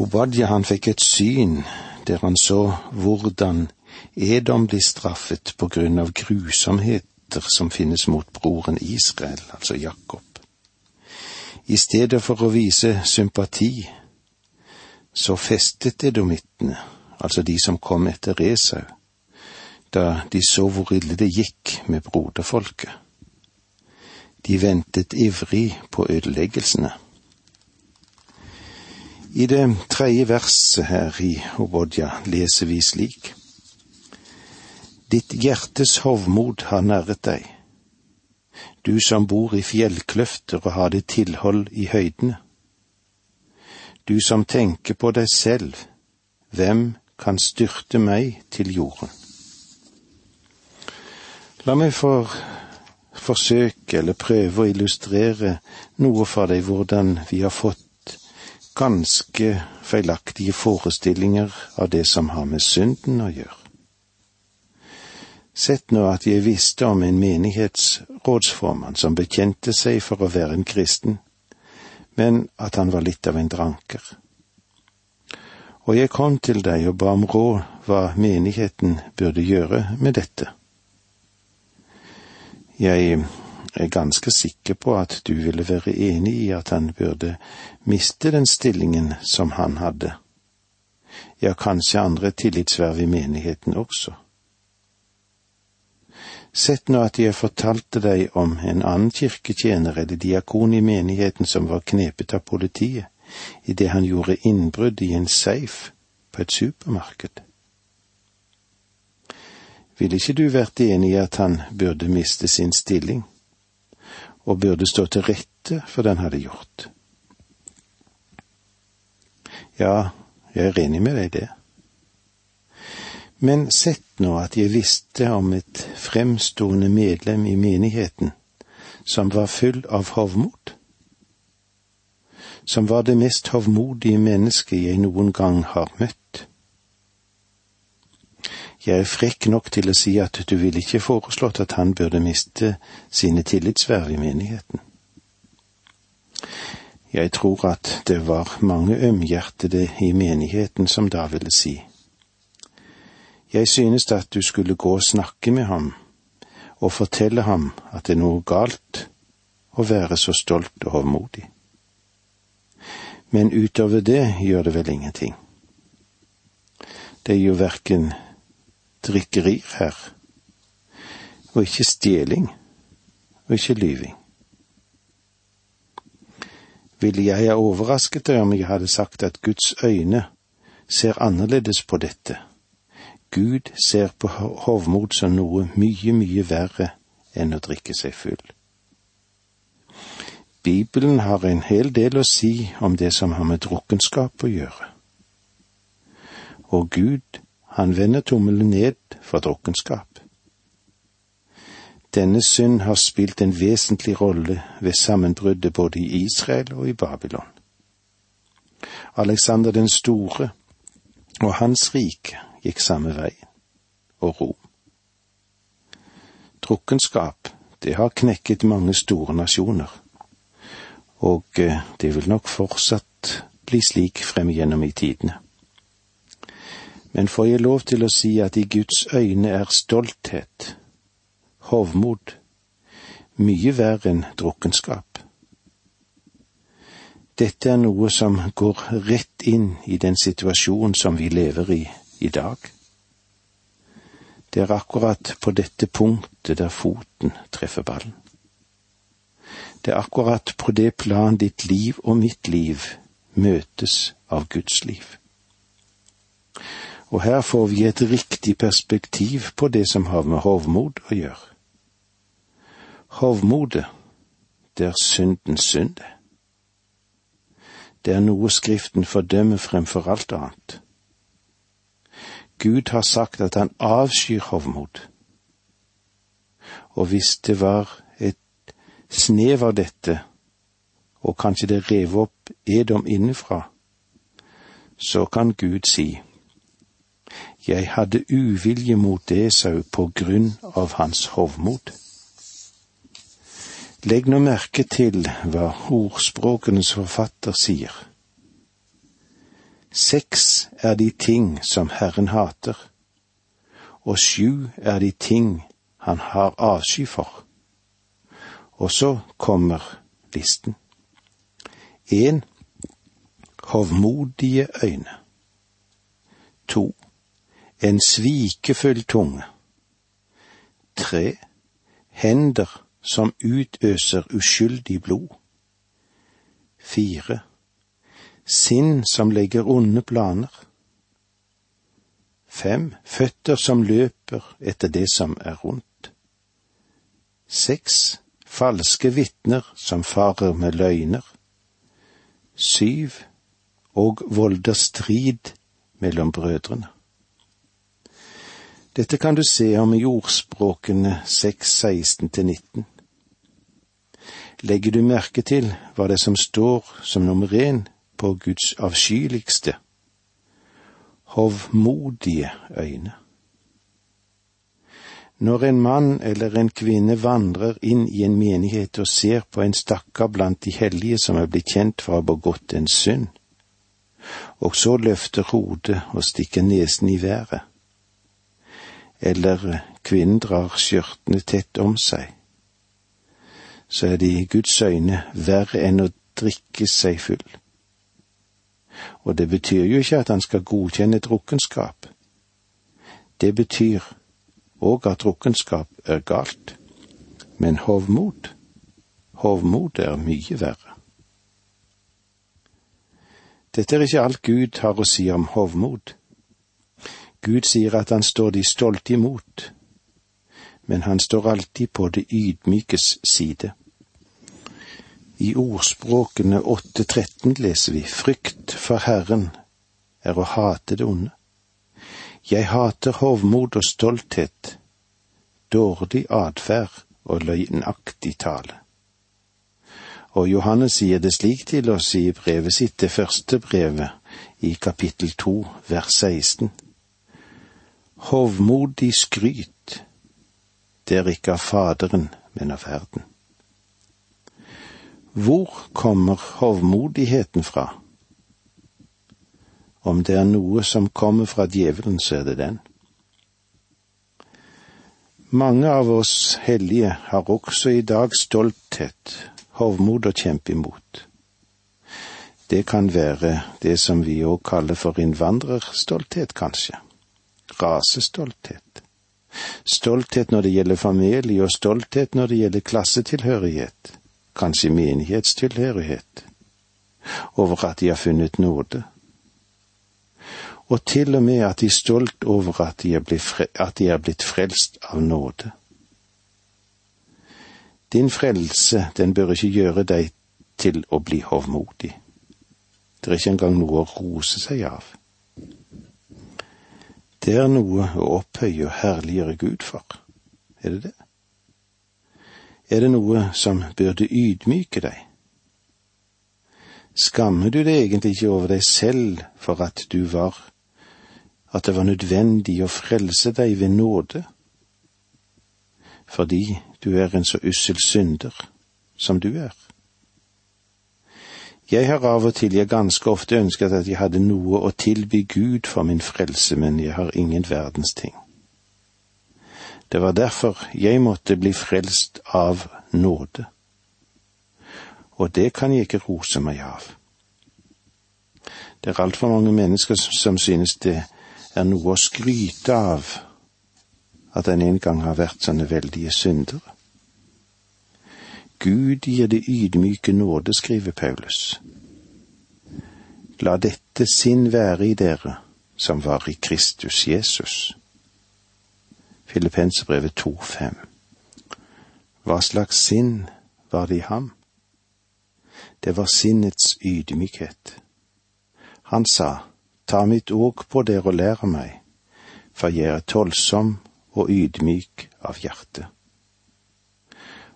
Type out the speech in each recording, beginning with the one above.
Obadja han fikk et syn der han så hvordan Edom blir straffet på grunn av grusomheter som finnes mot broren Israel, altså Jakob. I stedet for å vise sympati, så festet edomittene, altså de som kom etter Esau, da de så hvor ille det gikk med broderfolket. De ventet ivrig på ødeleggelsene. I det tredje verset her i Obodja leser vi slik. Ditt hjertes hovmod har næret deg, du som bor i fjellkløfter og har ditt tilhold i høydene. Du som tenker på deg selv, hvem kan styrte meg til jorden? La meg for forsøke eller prøve å illustrere noe for deg hvordan vi har fått ganske feilaktige forestillinger av det som har med synden å gjøre. Sett nå at jeg visste om en menighetsrådsformann som bekjente seg for å være en kristen, men at han var litt av en dranker. Og jeg kom til deg og ba om råd hva menigheten burde gjøre med dette. Jeg er ganske sikker på at du ville være enig i at han burde miste den stillingen som han hadde. Ja, kanskje andre tillitsverv i menigheten også. Sett nå at jeg fortalte deg om en annen kirketjener eller diakon i menigheten som var knepet av politiet idet han gjorde innbrudd i en safe på et supermarked. Ville ikke du vært enig i at han burde miste sin stilling, og burde stå til rette for det han hadde gjort? Ja, jeg er enig med deg i det. Men sett nå at jeg visste om et fremstående medlem i menigheten som var full av hovmod, som var det mest hovmodige mennesket jeg noen gang har møtt. Jeg er frekk nok til å si at du ville ikke foreslått at han burde miste sine tillitsverv i menigheten. Jeg tror at det var mange ømhjertede i menigheten som da ville si. Jeg synes at du skulle gå og snakke med ham og fortelle ham at det er noe galt å være så stolt og hovmodig. Men utover det gjør det vel ingenting. Det er jo verken drikkerier her. Og ikke stjeling, og ikke lyving. Ville jeg ha overrasket deg om jeg hadde sagt at Guds øyne ser annerledes på dette? Gud ser på hovmod som noe mye, mye verre enn å drikke seg full. Bibelen har en hel del å si om det som har med drukkenskap å gjøre. Og Gud han vender tommelen ned for drukkenskap. Denne synd har spilt en vesentlig rolle ved sammenbruddet både i Israel og i Babylon. Alexander den store og hans rike gikk samme vei, og Rom. Drukkenskap, det har knekket mange store nasjoner, og eh, det vil nok fortsatt bli slik frem igjennom i tidene. Men får jeg lov til å si at i Guds øyne er stolthet, hovmod, mye verre enn drukkenskap. Dette er noe som går rett inn i den situasjonen som vi lever i i dag. Det er akkurat på dette punktet der foten treffer ballen. Det er akkurat på det plan ditt liv og mitt liv møtes av Guds liv og her får vi et riktig perspektiv på det som har med hovmod å gjøre. Hovmodet, det er syndens synd. Det er noe Skriften fordømmer fremfor alt annet. Gud har sagt at han avskyr hovmod. Og hvis det var et snev av dette, og kanskje det rev opp Edom innenfra, så kan Gud si, jeg hadde uvilje mot Esau på grunn av hans hovmod. Legg nå merke til hva ordspråkenes forfatter sier. Seks er de ting som Herren hater, og sju er de ting han har avsky for. Og så kommer listen. En hovmodige øyne. To en svikefull tunge. Tre hender som utøser uskyldig blod. Fire sinn som legger onde planer. Fem føtter som løper etter det som er rundt. Seks falske vitner som farer med løgner. Syv og volder strid mellom brødrene. Dette kan du se om i ordspråkene 6.16 til 19. Legger du merke til hva det som står som nummer én på Guds avskyeligste? Hovmodige øyne. Når en mann eller en kvinne vandrer inn i en menighet og ser på en stakkar blant de hellige som er blitt kjent for å ha begått en synd, og så løfter hodet og stikker nesen i været, eller kvinnen drar skjørtene tett om seg, så er det i Guds øyne verre enn å drikke seg full. Og det betyr jo ikke at han skal godkjenne drukkenskap. Det betyr òg at drukkenskap er galt. Men hovmod, hovmod er mye verre. Dette er ikke alt Gud har å si om hovmod. Gud sier at han står de stolte imot, men han står alltid på det ydmykes side. I ordspråkene 8.13 leser vi frykt for Herren er å hate det onde. Jeg hater hovmod og stolthet, dårlig atferd og løgnaktig tale. Og Johannes sier det slik til oss i brevet sitt, det første brevet, i kapittel to, vers 16. Hovmodig skryt, det er ikke av Faderen, men av verden. Hvor kommer hovmodigheten fra? Om det er noe som kommer fra djevelen, så er det den. Mange av oss hellige har også i dag stolthet, hovmod og kjempe imot. Det kan være det som vi òg kaller for innvandrerstolthet, kanskje. Rasestolthet. Stolthet når det gjelder familie, og stolthet når det gjelder klassetilhørighet, kanskje menighetstilhørighet, over at de har funnet nåde og til og med at de er stolt over at de er, blitt, at de er blitt frelst av nåde. Din frelse, den bør ikke gjøre deg til å bli hovmodig. Det er ikke engang noe å rose seg av. Det er noe å opphøye og herliggjøre Gud for. Er det det? Er det noe som burde ydmyke deg? Skammer du deg egentlig ikke over deg selv for at du var at det var nødvendig å frelse deg ved nåde, fordi du er en så ussel synder som du er. Jeg har av og til, jeg ganske ofte ønsket at jeg hadde noe å tilby Gud for min frelse, men jeg har ingen verdens ting. Det var derfor jeg måtte bli frelst av nåde. Og det kan jeg ikke rose meg av. Det er altfor mange mennesker som synes det er noe å skryte av at en en gang har vært sånne veldige syndere. Gud gir det ydmyke nåde, skriver Paulus. La dette sinn være i dere som var i Kristus Jesus. Filippensebrevet 2,5. Hva slags sinn var det i ham? Det var sinnets ydmykhet. Han sa, Ta mitt åk på dere og lær meg, for jeg er tålsom og ydmyk av hjerte.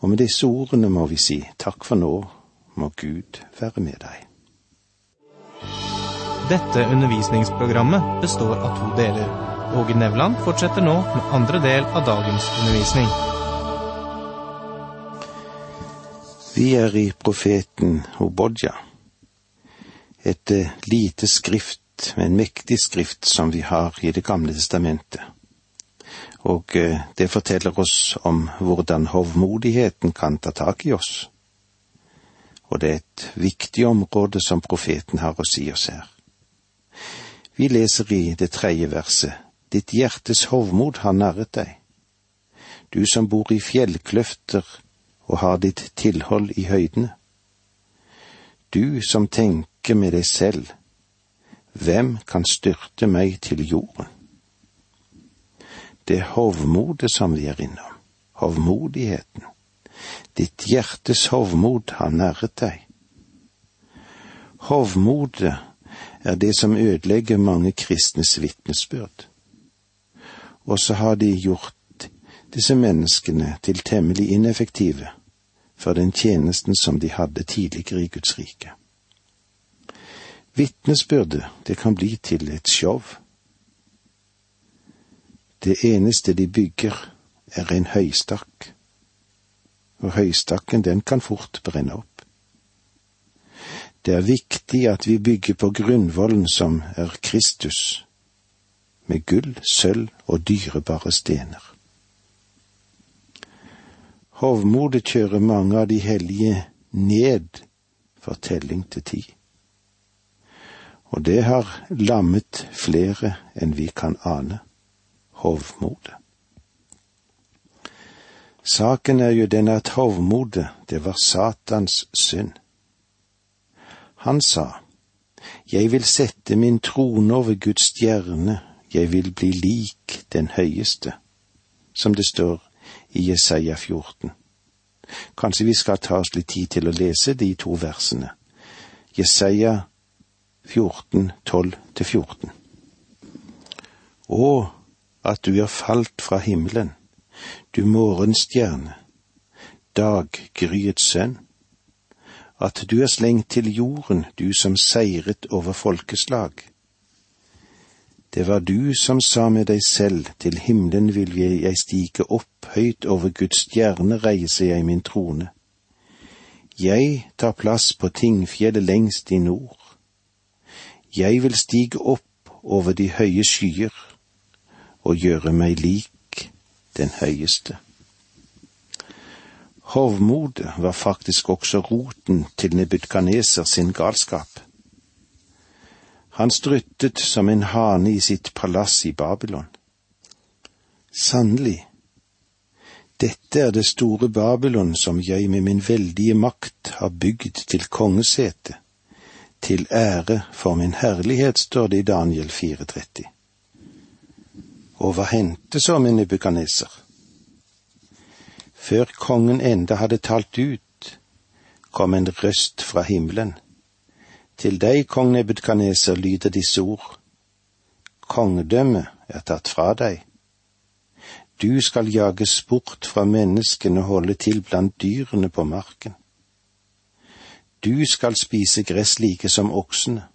Og med disse ordene må vi si takk for nå, må Gud være med deg. Dette undervisningsprogrammet består av to deler. Åge Nevland fortsetter nå med andre del av dagens undervisning. Vi er i profeten Obodja, et lite skrift men mektig skrift som vi har i Det gamle testamentet. Og eh, det forteller oss om hvordan hovmodigheten kan ta tak i oss. Og det er et viktig område som profeten har å si oss her. Vi leser i det tredje verset, Ditt hjertes hovmod har narret deg. Du som bor i fjellkløfter og har ditt tilhold i høydene. Du som tenker med deg selv, hvem kan styrte meg til jorden? Det hovmodet som vi er innom, hovmodigheten. Ditt hjertes hovmod har nærret deg. Hovmodet er det som ødelegger mange kristnes vitnesbyrd. Og så har de gjort disse menneskene til temmelig ineffektive for den tjenesten som de hadde tidligere i Guds rike. Vitnesbyrdet, det kan bli til et show. Det eneste de bygger, er en høystakk, og høystakken den kan fort brenne opp. Det er viktig at vi bygger på grunnvollen som er Kristus, med gull, sølv og dyrebare stener. Hovmodet kjører mange av de hellige ned for telling til tid. Og det har lammet flere enn vi kan ane. Hovmodet. Saken er jo den at hovmodet, det var Satans synd. Han sa, Jeg vil sette min trone over Guds stjerne, jeg vil bli lik den høyeste, som det står i Jesaja 14. Kanskje vi skal ta oss litt tid til å lese de to versene. Jesaja 14, 12-14. Å, at du er falt fra himmelen, du morgenstjerne, daggryets sønn, at du er slengt til jorden, du som seiret over folkeslag. Det var du som sa med deg selv, til himmelen vil jeg stige opp, høyt over Guds stjerne reiser jeg min trone. Jeg tar plass på tingfjellet lengst i nord. Jeg vil stige opp over de høye skyer og gjøre meg lik den høyeste. Hovmodet var faktisk også roten til Nebukadneser sin galskap. Han struttet som en hane i sitt palass i Babylon. Sannelig, dette er det store Babylon som jeg med min veldige makt har bygd til kongesete, til ære for min herlighet, står det i Daniel 430. Og hva hendte så med nebukadneser. Før kongen enda hadde talt ut, kom en røst fra himmelen til deg, kong Nebukadneser, lyder disse ord. Kongedømmet er tatt fra deg. Du skal jages bort fra menneskene og holde til blant dyrene på marken. Du skal spise gress like som oksene.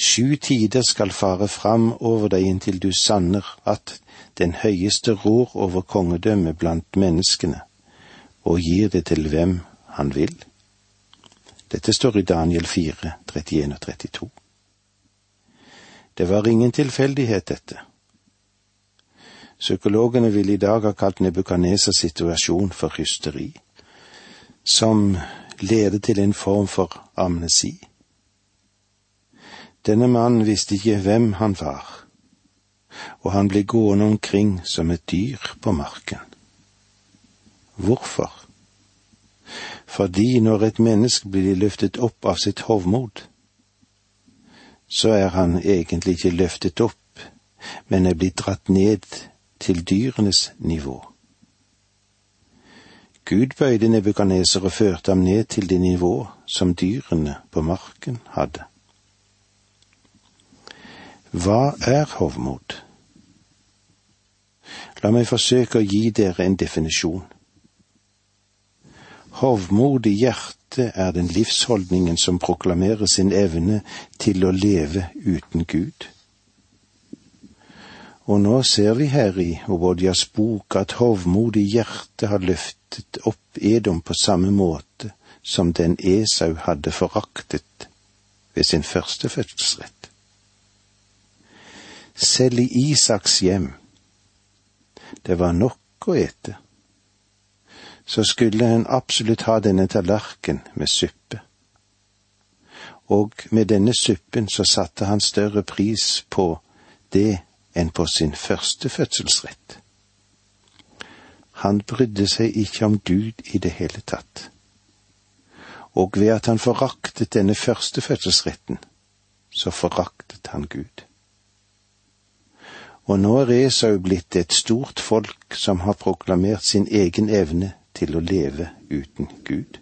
Sju tider skal fare fram over deg inntil du sanner at den høyeste rår over kongedømmet blant menneskene, og gir det til hvem han vil. Dette står i Daniel 4, 31 og 32. Det var ingen tilfeldighet, dette. Psykologene ville i dag ha kalt Nebukadnesers situasjon for hysteri, som leder til en form for amnesi. Denne mannen visste ikke hvem han var, og han ble gående omkring som et dyr på marken. Hvorfor? fordi når et menneske blir løftet opp av sitt hovmod, så er han egentlig ikke løftet opp, men er blitt dratt ned til dyrenes nivå. Gud bøyde Nebukadneser og førte ham ned til det nivå som dyrene på marken hadde. Hva er hovmod? La meg forsøke å gi dere en definisjon. Hovmod i hjertet er den livsholdningen som proklamerer sin evne til å leve uten Gud. Og nå ser vi her i Obodias bok at hovmod i hjertet har løftet opp Edom på samme måte som den Esau hadde foraktet ved sin første fødselsrett. Selv i Isaks hjem, det var nok å ete, så skulle en absolutt ha denne tallerken med suppe. Og med denne suppen så satte han større pris på det enn på sin første fødselsrett. Han brydde seg ikke om Gud i det hele tatt. Og ved at han foraktet denne første fødselsretten, så foraktet han Gud. Og nå er Esau blitt et stort folk som har proklamert sin egen evne til å leve uten Gud.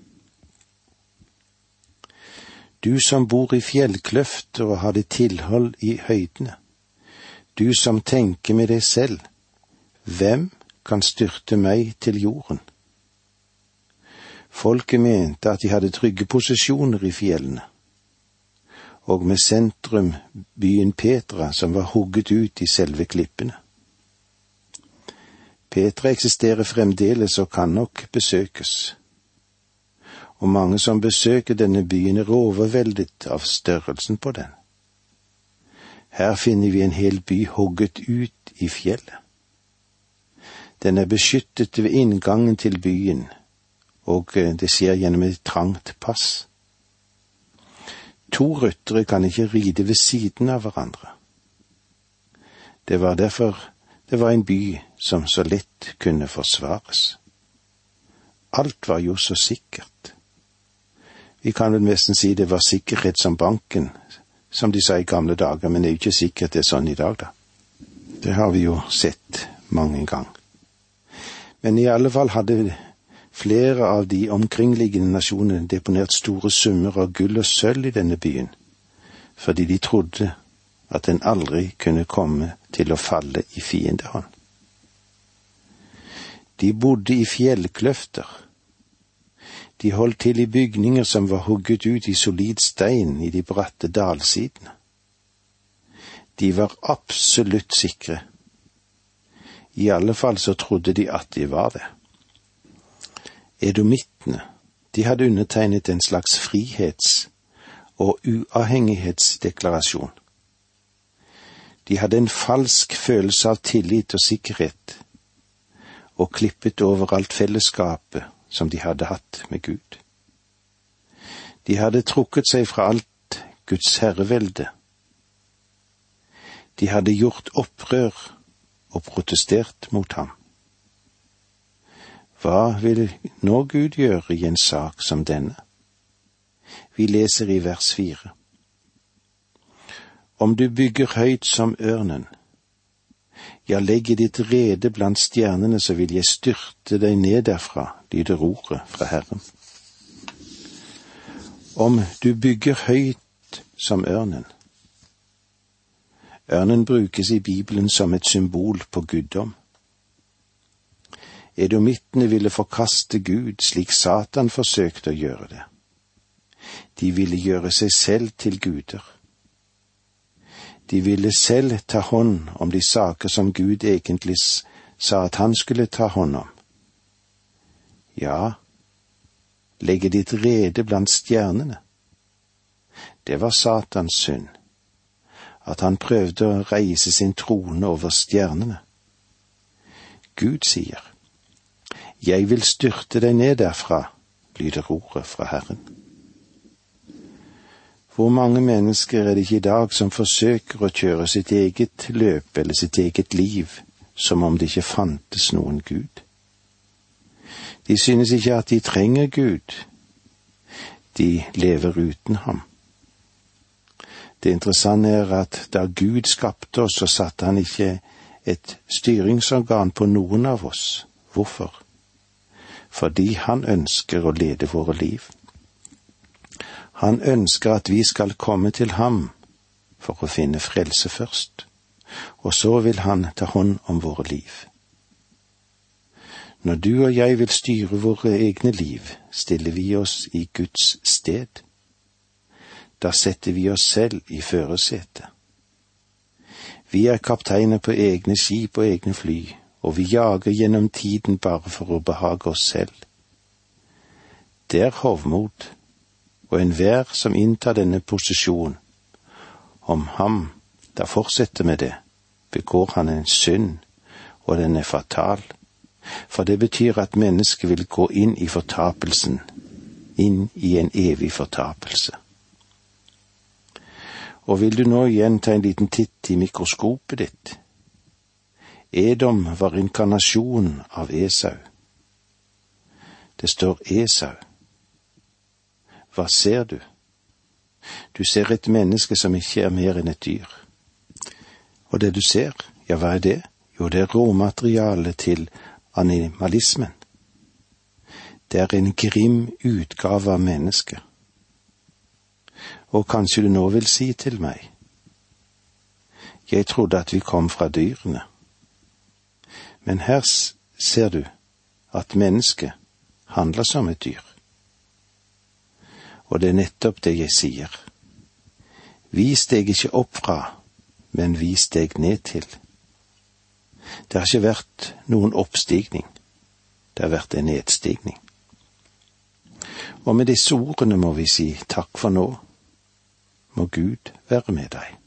Du som bor i fjellkløfter og har ditt tilhold i høydene, du som tenker med deg selv, hvem kan styrte meg til jorden? Folket mente at de hadde trygge posisjoner i fjellene, og med sentrum byen Petra som var hugget ut i selve klippene. Petra eksisterer fremdeles og kan nok besøkes, og mange som besøker denne byen er overveldet av størrelsen på den. Her finner vi en hel by hugget ut i fjellet. Den er beskyttet ved inngangen til byen, og eh, det skjer gjennom et trangt pass. To ryttere kan ikke ride ved siden av hverandre. Det var derfor det var en by som så lett kunne forsvares. Alt var jo så sikkert. Vi kan vel nesten si det var sikkerhet som banken, som de sa i gamle dager, men det er jo ikke sikkert det er sånn i dag, da. Det har vi jo sett mange ganger. Men i alle fall hadde flere av de omkringliggende nasjonene deponert store summer av gull og sølv i denne byen, fordi de trodde at den aldri kunne komme til å falle i fiendehånd. De bodde i fjellkløfter. De holdt til i bygninger som var hugget ut i solid stein i de bratte dalsidene. De var absolutt sikre. I alle fall så trodde de at de var det. Edomittene, de hadde undertegnet en slags frihets- og uavhengighetsdeklarasjon. De hadde en falsk følelse av tillit og sikkerhet, og klippet over alt fellesskapet som de hadde hatt med Gud. De hadde trukket seg fra alt Guds herrevelde. De hadde gjort opprør og protestert mot ham. Hva vil nå Gud gjøre i en sak som denne? Vi leser i vers fire. Om du bygger høyt som ørnen, ja, legger ditt rede blant stjernene, så vil jeg styrte deg ned derfra, lyder ordet fra Herren. Om du bygger høyt som ørnen. Ørnen brukes i Bibelen som et symbol på guddom. Edomittene ville forkaste Gud slik Satan forsøkte å gjøre det. De ville gjøre seg selv til guder. De ville selv ta hånd om de saker som Gud egentlig sa at han skulle ta hånd om. Ja, legge ditt rede blant stjernene. Det var Satans synd, at han prøvde å reise sin trone over stjernene. Gud sier, Jeg vil styrte deg ned derfra, lyder ordet fra Herren. Hvor mange mennesker er det ikke i dag som forsøker å kjøre sitt eget løp eller sitt eget liv som om det ikke fantes noen Gud? De synes ikke at de trenger Gud, de lever uten ham. Det interessante er at da Gud skapte oss, så satte han ikke et styringsorgan på noen av oss. Hvorfor? Fordi han ønsker å lede våre liv. Han ønsker at vi skal komme til ham for å finne frelse først, og så vil han ta hånd om våre liv. Når du og jeg vil styre våre egne liv, stiller vi oss i Guds sted. Da setter vi oss selv i førersetet. Vi er kapteiner på egne skip og egne fly, og vi jager gjennom tiden bare for å behage oss selv. Det er hovmod og enhver som inntar denne posisjon, om ham da fortsetter med det, begår han en synd, og den er fatal. For det betyr at mennesket vil gå inn i fortapelsen, inn i en evig fortapelse. Og vil du nå igjen ta en liten titt i mikroskopet ditt? Edom var inkarnasjonen av Esau. Det står Esau. Hva ser du? Du ser et menneske som ikke er mer enn et dyr. Og det du ser, ja, hva er det? Jo, det er råmaterialet til animalismen. Det er en grim utgave av mennesket. Og kanskje du nå vil si til meg, jeg trodde at vi kom fra dyrene. Men her ser du at mennesket handler som et dyr. Og det er nettopp det jeg sier. Vis deg ikke opp fra, men vis deg ned til. Det har ikke vært noen oppstigning, det har vært en nedstigning. Og med disse ordene må vi si takk for nå. Må Gud være med deg.